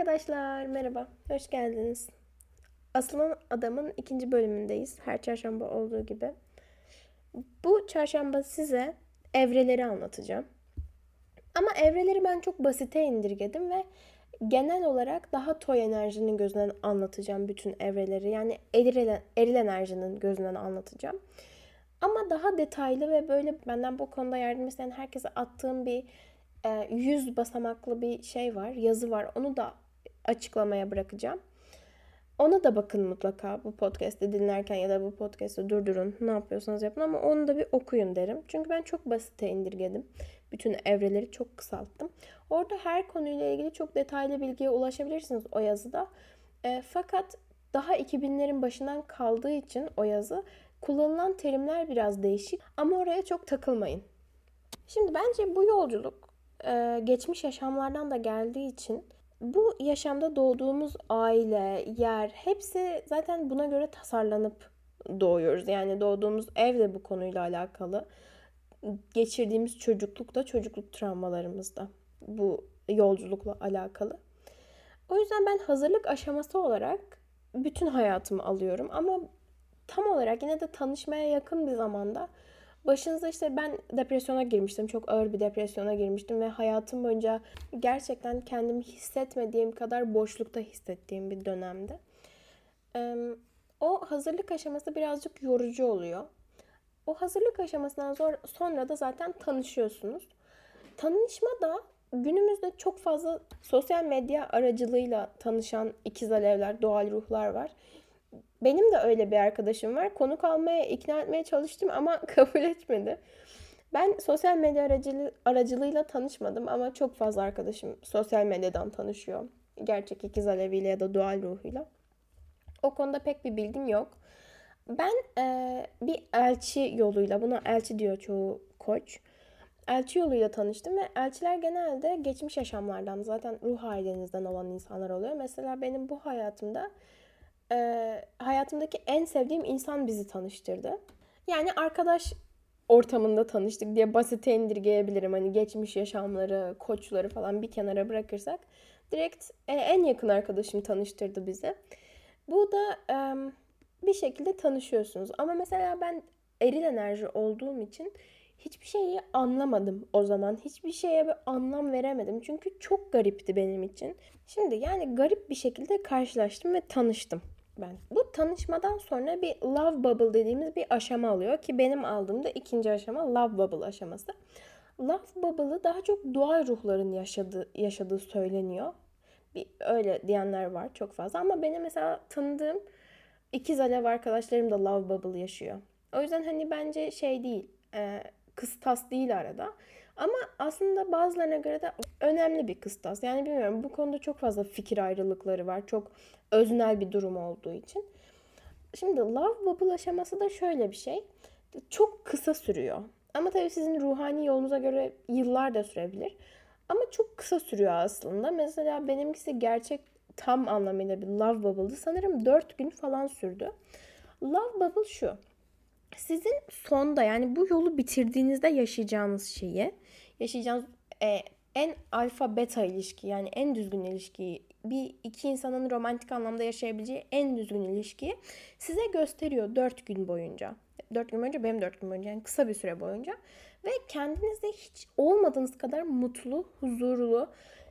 Arkadaşlar merhaba, hoş geldiniz. Aslan Adam'ın ikinci bölümündeyiz. Her çarşamba olduğu gibi. Bu çarşamba size evreleri anlatacağım. Ama evreleri ben çok basite indirgedim ve genel olarak daha toy enerjinin gözünden anlatacağım bütün evreleri. Yani eril, eril enerjinin gözünden anlatacağım. Ama daha detaylı ve böyle benden bu konuda yardım isteyen herkese attığım bir e, yüz basamaklı bir şey var, yazı var. Onu da açıklamaya bırakacağım. Ona da bakın mutlaka bu podcast'i dinlerken ya da bu podcast'i durdurun. Ne yapıyorsanız yapın ama onu da bir okuyun derim. Çünkü ben çok basite indirgedim. Bütün evreleri çok kısalttım. Orada her konuyla ilgili çok detaylı bilgiye ulaşabilirsiniz o yazıda. E, fakat daha 2000'lerin başından kaldığı için o yazı kullanılan terimler biraz değişik ama oraya çok takılmayın. Şimdi bence bu yolculuk e, geçmiş yaşamlardan da geldiği için bu yaşamda doğduğumuz aile, yer hepsi zaten buna göre tasarlanıp doğuyoruz. Yani doğduğumuz ev de bu konuyla alakalı. Geçirdiğimiz çocukluk da çocukluk travmalarımız da bu yolculukla alakalı. O yüzden ben hazırlık aşaması olarak bütün hayatımı alıyorum ama tam olarak yine de tanışmaya yakın bir zamanda Başınıza işte ben depresyona girmiştim. Çok ağır bir depresyona girmiştim ve hayatım boyunca gerçekten kendimi hissetmediğim kadar boşlukta hissettiğim bir dönemde. O hazırlık aşaması birazcık yorucu oluyor. O hazırlık aşamasından sonra da zaten tanışıyorsunuz. Tanışma da günümüzde çok fazla sosyal medya aracılığıyla tanışan ikiz alevler, doğal ruhlar var. Benim de öyle bir arkadaşım var. Konuk almaya, ikna etmeye çalıştım ama kabul etmedi. Ben sosyal medya aracılığı, aracılığıyla tanışmadım ama çok fazla arkadaşım sosyal medyadan tanışıyor. Gerçek ikiz aleviyle ya da doğal ruhuyla. O konuda pek bir bilgim yok. Ben e, bir elçi yoluyla, buna elçi diyor çoğu koç. Elçi yoluyla tanıştım ve elçiler genelde geçmiş yaşamlardan zaten ruh ailenizden olan insanlar oluyor. Mesela benim bu hayatımda e, hayatımdaki en sevdiğim insan bizi tanıştırdı. Yani arkadaş ortamında tanıştık diye basite indirgeyebilirim. Hani geçmiş yaşamları, koçları falan bir kenara bırakırsak. Direkt e, en yakın arkadaşım tanıştırdı bizi. Bu da e, bir şekilde tanışıyorsunuz. Ama mesela ben eril enerji olduğum için hiçbir şeyi anlamadım o zaman. Hiçbir şeye bir anlam veremedim. Çünkü çok garipti benim için. Şimdi yani garip bir şekilde karşılaştım ve tanıştım ben. Bu tanışmadan sonra bir love bubble dediğimiz bir aşama alıyor ki benim aldığımda ikinci aşama love bubble aşaması. Love bubble'ı daha çok doğal ruhların yaşadığı, yaşadığı söyleniyor. Bir, öyle diyenler var çok fazla ama benim mesela tanıdığım ikiz alev arkadaşlarım da love bubble yaşıyor. O yüzden hani bence şey değil, e, kıstas değil arada. Ama aslında bazılarına göre de önemli bir kıstas. Yani bilmiyorum bu konuda çok fazla fikir ayrılıkları var. Çok öznel bir durum olduğu için. Şimdi love bubble aşaması da şöyle bir şey. Çok kısa sürüyor. Ama tabii sizin ruhani yolunuza göre yıllar da sürebilir. Ama çok kısa sürüyor aslında. Mesela benimkisi gerçek tam anlamıyla bir love bubble'dı. Sanırım 4 gün falan sürdü. Love bubble şu. Sizin sonda yani bu yolu bitirdiğinizde yaşayacağınız şeyi, yaşayacağınız e, en alfa beta ilişki yani en düzgün ilişkiyi bir iki insanın romantik anlamda yaşayabileceği en düzgün ilişkiyi size gösteriyor dört gün boyunca. Dört gün boyunca benim dört gün boyunca yani kısa bir süre boyunca. Ve kendinizde hiç olmadığınız kadar mutlu, huzurlu,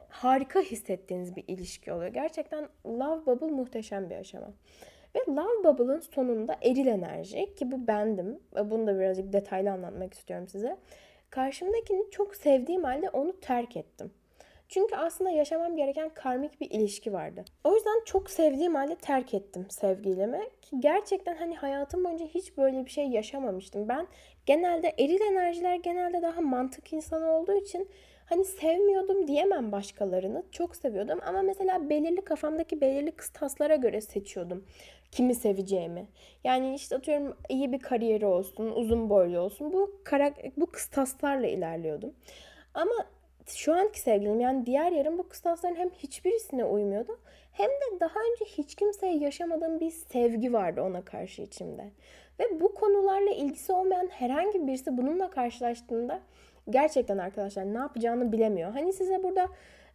harika hissettiğiniz bir ilişki oluyor. Gerçekten Love Bubble muhteşem bir aşama. Ve Love Bubble'ın sonunda eril enerji ki bu bendim. Bunu da birazcık detaylı anlatmak istiyorum size. Karşımdakini çok sevdiğim halde onu terk ettim. Çünkü aslında yaşamam gereken karmik bir ilişki vardı. O yüzden çok sevdiğim halde terk ettim sevgilimi. Ki gerçekten hani hayatım boyunca hiç böyle bir şey yaşamamıştım. Ben genelde eril enerjiler genelde daha mantık insanı olduğu için hani sevmiyordum diyemem başkalarını. Çok seviyordum ama mesela belirli kafamdaki belirli kıstaslara göre seçiyordum kimi seveceğimi. Yani işte atıyorum iyi bir kariyeri olsun, uzun boylu olsun. Bu karak bu kıstaslarla ilerliyordum. Ama şu anki sevgilim yani diğer yarım bu kıstasların hem hiçbirisine uymuyordu hem de daha önce hiç kimseye yaşamadığım bir sevgi vardı ona karşı içimde. Ve bu konularla ilgisi olmayan herhangi birisi bununla karşılaştığında gerçekten arkadaşlar ne yapacağını bilemiyor. Hani size burada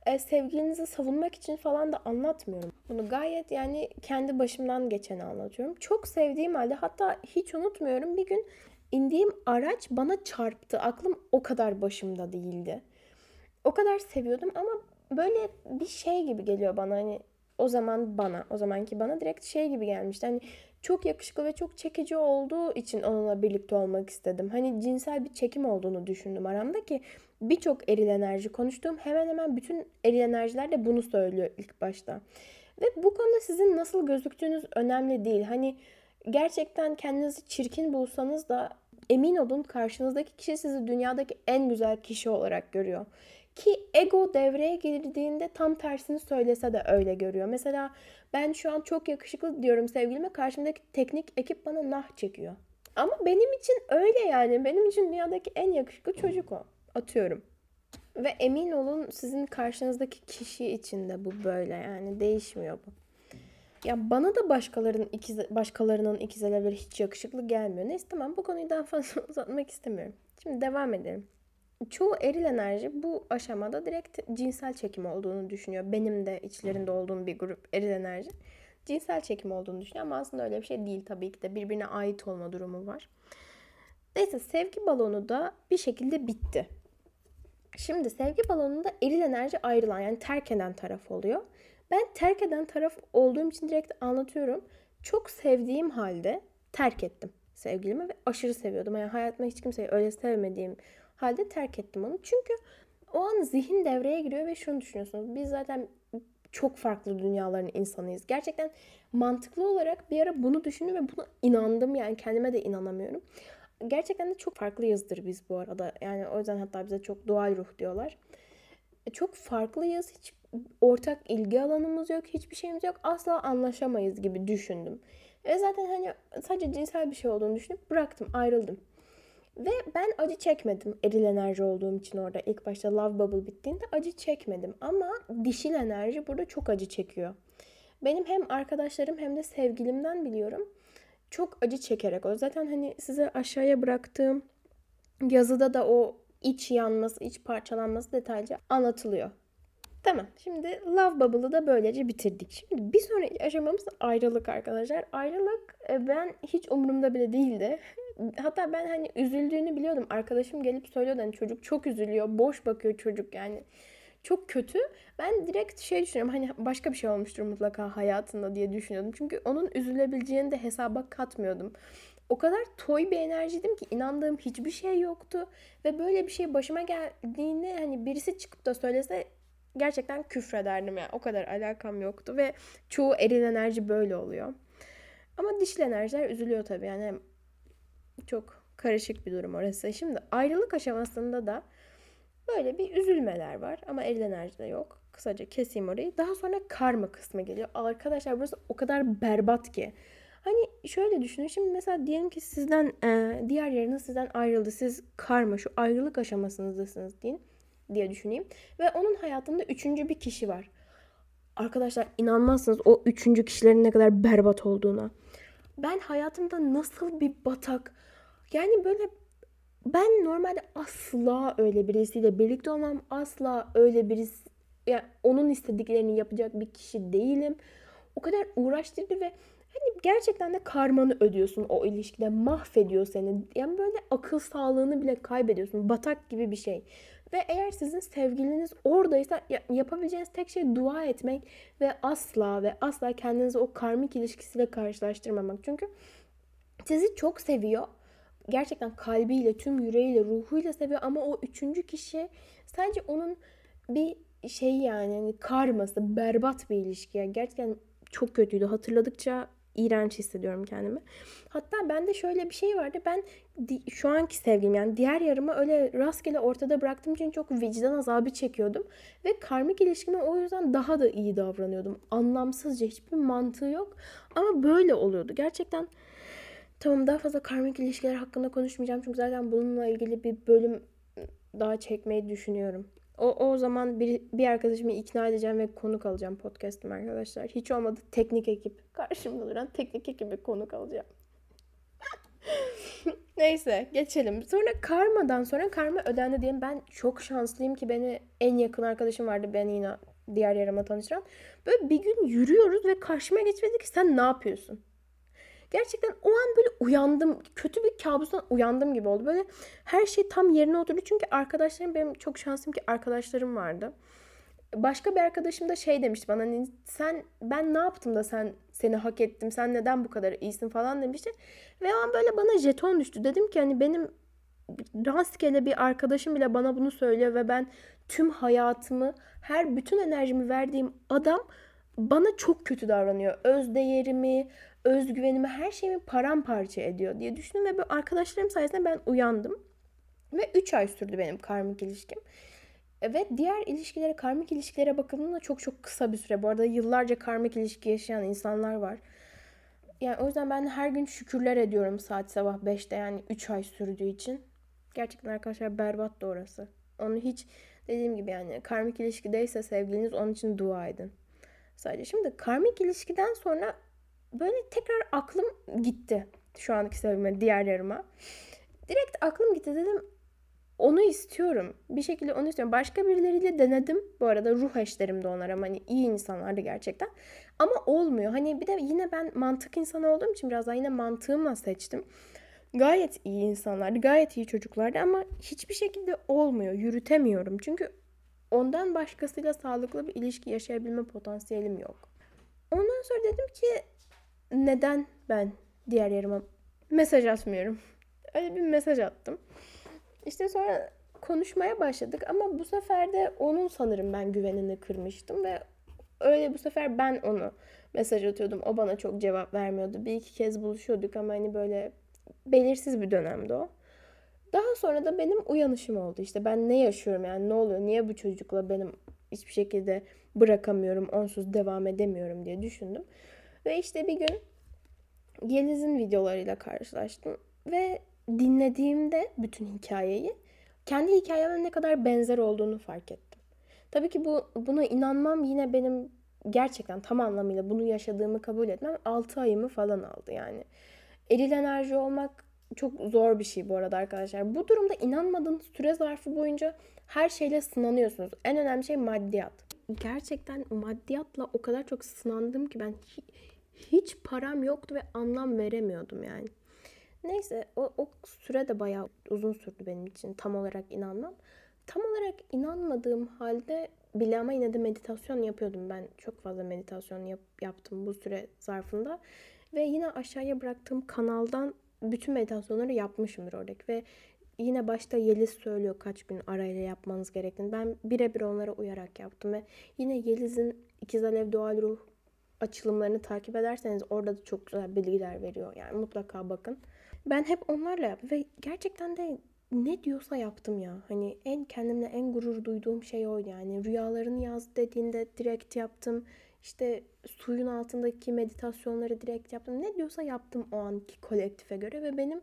e, sevgilinizi savunmak için falan da anlatmıyorum. Bunu gayet yani kendi başımdan geçeni anlatıyorum. Çok sevdiğim halde hatta hiç unutmuyorum bir gün indiğim araç bana çarptı. Aklım o kadar başımda değildi. O kadar seviyordum ama böyle bir şey gibi geliyor bana hani o zaman bana, o zamanki bana direkt şey gibi gelmişti. Hani çok yakışıklı ve çok çekici olduğu için onunla birlikte olmak istedim. Hani cinsel bir çekim olduğunu düşündüm aramda ki birçok eril enerji konuştuğum hemen hemen bütün eril enerjiler de bunu söylüyor ilk başta. Ve bu konuda sizin nasıl gözüktüğünüz önemli değil. Hani gerçekten kendinizi çirkin bulsanız da emin olun karşınızdaki kişi sizi dünyadaki en güzel kişi olarak görüyor. Ki ego devreye girdiğinde tam tersini söylese de öyle görüyor. Mesela ben şu an çok yakışıklı diyorum sevgilime karşımdaki teknik ekip bana nah çekiyor. Ama benim için öyle yani. Benim için dünyadaki en yakışıklı çocuk o. Atıyorum. Ve emin olun sizin karşınızdaki kişi için de bu böyle yani değişmiyor bu. Ya bana da başkalarının ikize, başkalarının ikizeleri hiç yakışıklı gelmiyor. Neyse tamam bu konuyu daha fazla uzatmak istemiyorum. Şimdi devam edelim. Çoğu eril enerji bu aşamada direkt cinsel çekim olduğunu düşünüyor. Benim de içlerinde olduğum bir grup eril enerji cinsel çekim olduğunu düşünüyor ama aslında öyle bir şey değil tabii ki de birbirine ait olma durumu var. Neyse sevgi balonu da bir şekilde bitti. Şimdi sevgi balonunda eril enerji ayrılan yani terk eden taraf oluyor. Ben terk eden taraf olduğum için direkt anlatıyorum. Çok sevdiğim halde terk ettim sevgilimi ve aşırı seviyordum. Yani hayatımda hiç kimseyi öyle sevmediğim halde terk ettim onu. Çünkü o an zihin devreye giriyor ve şunu düşünüyorsunuz. Biz zaten çok farklı dünyaların insanıyız. Gerçekten mantıklı olarak bir ara bunu düşündüm ve buna inandım. Yani kendime de inanamıyorum. Gerçekten de çok farklıyızdır biz bu arada. Yani o yüzden hatta bize çok doğal ruh diyorlar. E, çok farklıyız. Hiç ortak ilgi alanımız yok. Hiçbir şeyimiz yok. Asla anlaşamayız gibi düşündüm. Ve zaten hani sadece cinsel bir şey olduğunu düşünüp bıraktım, ayrıldım. Ve ben acı çekmedim eril enerji olduğum için orada ilk başta Love Bubble bittiğinde acı çekmedim. Ama dişil enerji burada çok acı çekiyor. Benim hem arkadaşlarım hem de sevgilimden biliyorum. Çok acı çekerek o. Zaten hani size aşağıya bıraktığım yazıda da o iç yanması, iç parçalanması detaylıca anlatılıyor. Tamam. Şimdi Love Bubble'ı da böylece bitirdik. Şimdi bir sonraki aşamamız ayrılık arkadaşlar. Ayrılık e, ben hiç umurumda bile değildi. Hatta ben hani üzüldüğünü biliyordum. Arkadaşım gelip söylüyordu hani çocuk çok üzülüyor. Boş bakıyor çocuk yani. Çok kötü. Ben direkt şey düşünüyorum hani başka bir şey olmuştur mutlaka hayatında diye düşünüyordum. Çünkü onun üzülebileceğini de hesaba katmıyordum. O kadar toy bir enerjiydim ki inandığım hiçbir şey yoktu. Ve böyle bir şey başıma geldiğini hani birisi çıkıp da söylese gerçekten küfrederdim yani. O kadar alakam yoktu ve çoğu eril enerji böyle oluyor. Ama dişil enerjiler üzülüyor tabii. Yani çok karışık bir durum orası. Şimdi ayrılık aşamasında da böyle bir üzülmeler var ama eril enerjide yok. Kısaca keseyim orayı. Daha sonra karma kısmı geliyor. Arkadaşlar burası o kadar berbat ki. Hani şöyle düşünün. Şimdi mesela diyelim ki sizden e, diğer yarınız sizden ayrıldı. Siz karma şu ayrılık aşamasınızdasınız deyin diye düşüneyim. Ve onun hayatında üçüncü bir kişi var. Arkadaşlar inanmazsınız o üçüncü kişilerin ne kadar berbat olduğuna. Ben hayatımda nasıl bir batak yani böyle ben normalde asla öyle birisiyle birlikte olmam. Asla öyle birisi yani onun istediklerini yapacak bir kişi değilim. O kadar uğraştırdı ve hani gerçekten de karmanı ödüyorsun o ilişkide. Mahvediyor seni. Yani böyle akıl sağlığını bile kaybediyorsun. Batak gibi bir şey. Ve eğer sizin sevgiliniz oradaysa yapabileceğiniz tek şey dua etmek ve asla ve asla kendinizi o karmik ilişkisiyle karşılaştırmamak. Çünkü sizi çok seviyor. Gerçekten kalbiyle, tüm yüreğiyle, ruhuyla seviyor ama o üçüncü kişi sadece onun bir şey yani hani karması, berbat bir ilişki. gerçekten çok kötüydü. Hatırladıkça iğrenç hissediyorum kendimi. Hatta bende şöyle bir şey vardı. Ben şu anki sevgilim yani diğer yarımı öyle rastgele ortada bıraktığım için çok vicdan azabı çekiyordum. Ve karmik ilişkime o yüzden daha da iyi davranıyordum. Anlamsızca hiçbir mantığı yok. Ama böyle oluyordu. Gerçekten tamam daha fazla karmik ilişkiler hakkında konuşmayacağım. Çünkü zaten bununla ilgili bir bölüm daha çekmeyi düşünüyorum. O, o zaman bir, bir arkadaşımı ikna edeceğim ve konuk alacağım podcast'ım arkadaşlar. Hiç olmadı teknik ekip. Karşımda duran teknik ekibi konuk alacağım. Neyse geçelim. Sonra karmadan sonra karma ödendi diye ben çok şanslıyım ki beni en yakın arkadaşım vardı beni yine diğer yarıma tanıştıran. Böyle bir gün yürüyoruz ve karşıma geçti ki sen ne yapıyorsun? Gerçekten o an böyle uyandım. Kötü bir kabustan uyandım gibi oldu. Böyle her şey tam yerine oturdu. Çünkü arkadaşlarım benim çok şanslıyım ki arkadaşlarım vardı. Başka bir arkadaşım da şey demişti bana hani sen ben ne yaptım da sen seni hak ettim sen neden bu kadar iyisin falan demişti. Ve o an böyle bana jeton düştü. Dedim ki hani benim rastgele bir arkadaşım bile bana bunu söylüyor ve ben tüm hayatımı, her bütün enerjimi verdiğim adam bana çok kötü davranıyor. Öz değerimi, özgüvenimi, her şeyimi paramparça ediyor diye düşündüm ve arkadaşlarım sayesinde ben uyandım. Ve 3 ay sürdü benim karmik ilişkim. Ve diğer ilişkilere, karmik ilişkilere bakıldığında çok çok kısa bir süre. Bu arada yıllarca karmik ilişki yaşayan insanlar var. Yani o yüzden ben her gün şükürler ediyorum saat sabah 5'te yani 3 ay sürdüğü için. Gerçekten arkadaşlar berbat da orası. Onu hiç dediğim gibi yani karmik ilişkideyse sevgiliniz onun için dua edin. Sadece şimdi karmik ilişkiden sonra böyle tekrar aklım gitti. Şu anki sevgime diğer yarıma. Direkt aklım gitti dedim onu istiyorum. Bir şekilde onu istiyorum. Başka birileriyle denedim. Bu arada ruh eşlerim de onlar ama hani iyi insanlardı gerçekten. Ama olmuyor. Hani bir de yine ben mantık insanı olduğum için biraz daha yine mantığımla seçtim. Gayet iyi insanlardı. Gayet iyi çocuklardı ama hiçbir şekilde olmuyor. Yürütemiyorum. Çünkü ondan başkasıyla sağlıklı bir ilişki yaşayabilme potansiyelim yok. Ondan sonra dedim ki neden ben diğer yarıma mesaj atmıyorum? Öyle bir mesaj attım. İşte sonra konuşmaya başladık ama bu sefer de onun sanırım ben güvenini kırmıştım ve öyle bu sefer ben onu mesaj atıyordum. O bana çok cevap vermiyordu. Bir iki kez buluşuyorduk ama hani böyle belirsiz bir dönemdi o. Daha sonra da benim uyanışım oldu. İşte ben ne yaşıyorum yani ne oluyor? Niye bu çocukla benim hiçbir şekilde bırakamıyorum, onsuz devam edemiyorum diye düşündüm. Ve işte bir gün Yeliz'in videolarıyla karşılaştım ve dinlediğimde bütün hikayeyi kendi hikayemle ne kadar benzer olduğunu fark ettim. Tabii ki bu buna inanmam yine benim gerçekten tam anlamıyla bunu yaşadığımı kabul etmem 6 ayımı falan aldı yani. Eril enerji olmak çok zor bir şey bu arada arkadaşlar. Bu durumda inanmadığınız süre zarfı boyunca her şeyle sınanıyorsunuz. En önemli şey maddiyat. Gerçekten maddiyatla o kadar çok sınandım ki ben hiç param yoktu ve anlam veremiyordum yani. Neyse o, o süre de bayağı uzun sürdü benim için tam olarak inanmam. Tam olarak inanmadığım halde bile ama yine de meditasyon yapıyordum. Ben çok fazla meditasyon yap, yaptım bu süre zarfında. Ve yine aşağıya bıraktığım kanaldan bütün meditasyonları yapmışımdır oradaki. Ve yine başta Yeliz söylüyor kaç gün arayla yapmanız gerektiğini. Ben birebir onlara uyarak yaptım. Ve yine Yeliz'in İkiz Alev Doğal Ruh açılımlarını takip ederseniz orada da çok güzel bilgiler veriyor. Yani mutlaka bakın. Ben hep onlarla yaptım ve gerçekten de ne diyorsa yaptım ya. Hani en kendimle en gurur duyduğum şey oydu yani. Rüyalarını yaz dediğinde direkt yaptım. İşte suyun altındaki meditasyonları direkt yaptım. Ne diyorsa yaptım o anki kolektife göre ve benim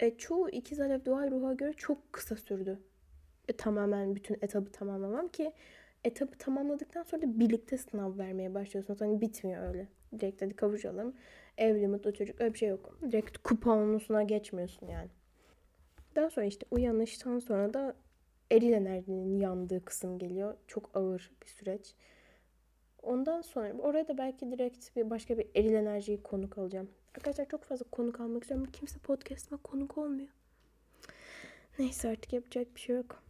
e, çoğu ikiz alev doğal ruha göre çok kısa sürdü. E, tamamen bütün etabı tamamlamam ki etabı tamamladıktan sonra da birlikte sınav vermeye başlıyorsunuz. Hani bitmiyor öyle. Direkt hadi kavuşalım evli mutlu çocuk öyle bir şey yok. Direkt kuponlusuna geçmiyorsun yani. Daha sonra işte uyanıştan sonra da eril enerjinin yandığı kısım geliyor. Çok ağır bir süreç. Ondan sonra oraya da belki direkt bir başka bir eril enerjiyi konuk alacağım. Arkadaşlar çok fazla konuk almak istiyorum kimse podcast'ıma konuk olmuyor. Neyse artık yapacak bir şey yok.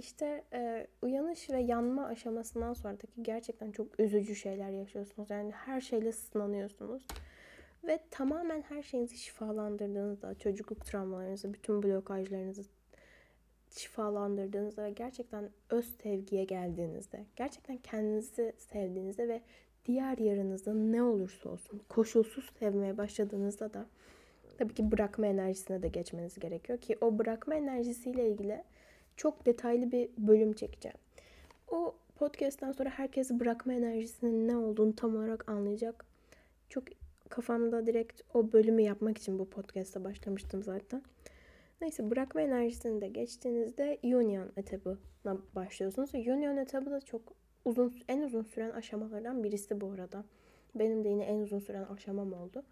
İşte e, uyanış ve yanma aşamasından sonraki gerçekten çok üzücü şeyler yaşıyorsunuz. Yani her şeyle sınanıyorsunuz. Ve tamamen her şeyinizi şifalandırdığınızda, çocukluk travmalarınızı, bütün blokajlarınızı şifalandırdığınızda ve gerçekten öz sevgiye geldiğinizde, gerçekten kendinizi sevdiğinizde ve diğer yarınızda ne olursa olsun koşulsuz sevmeye başladığınızda da tabii ki bırakma enerjisine de geçmeniz gerekiyor ki o bırakma enerjisiyle ilgili çok detaylı bir bölüm çekeceğim. O podcast'ten sonra herkes bırakma enerjisinin ne olduğunu tam olarak anlayacak. Çok kafamda direkt o bölümü yapmak için bu podcast'a başlamıştım zaten. Neyse bırakma enerjisini de geçtiğinizde union etabına başlıyorsunuz. Union etabı da çok uzun en uzun süren aşamalardan birisi bu arada. Benim de yine en uzun süren aşamam oldu.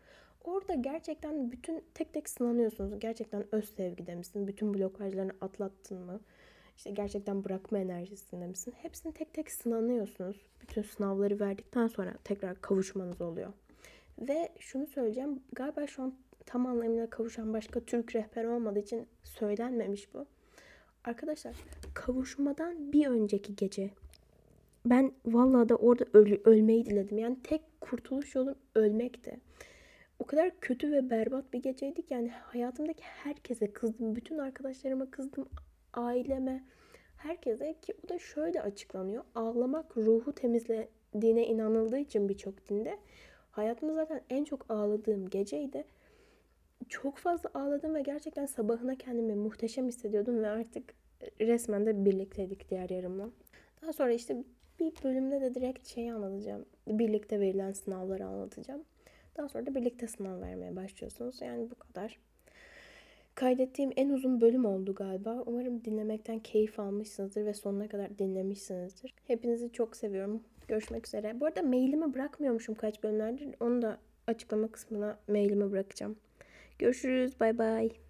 Orada gerçekten bütün tek tek sınanıyorsunuz. Gerçekten öz sevgide misin? Bütün blokajlarını atlattın mı? İşte gerçekten bırakma enerjisinde misin? Hepsini tek tek sınanıyorsunuz. Bütün sınavları verdikten sonra tekrar kavuşmanız oluyor. Ve şunu söyleyeceğim. Galiba şu an tam anlamıyla kavuşan başka Türk rehber olmadığı için söylenmemiş bu. Arkadaşlar kavuşmadan bir önceki gece ben vallahi da orada öl ölmeyi diledim. Yani tek kurtuluş yolum ölmekti. O kadar kötü ve berbat bir geceydi ki yani hayatımdaki herkese kızdım. Bütün arkadaşlarıma kızdım. Aileme, herkese ki o da şöyle açıklanıyor. Ağlamak ruhu temizlediğine inanıldığı için birçok dinde. Hayatımda zaten en çok ağladığım geceydi. Çok fazla ağladım ve gerçekten sabahına kendimi muhteşem hissediyordum ve artık resmen de birlikteydik diğer yarımla. Daha sonra işte bir bölümde de direkt şeyi anlatacağım. Birlikte verilen sınavları anlatacağım. Daha sonra da birlikte sınav vermeye başlıyorsunuz. Yani bu kadar. Kaydettiğim en uzun bölüm oldu galiba. Umarım dinlemekten keyif almışsınızdır ve sonuna kadar dinlemişsinizdir. Hepinizi çok seviyorum. Görüşmek üzere. Bu arada mailimi bırakmıyormuşum kaç bölümlerdir. Onu da açıklama kısmına mailimi bırakacağım. Görüşürüz. Bay bay.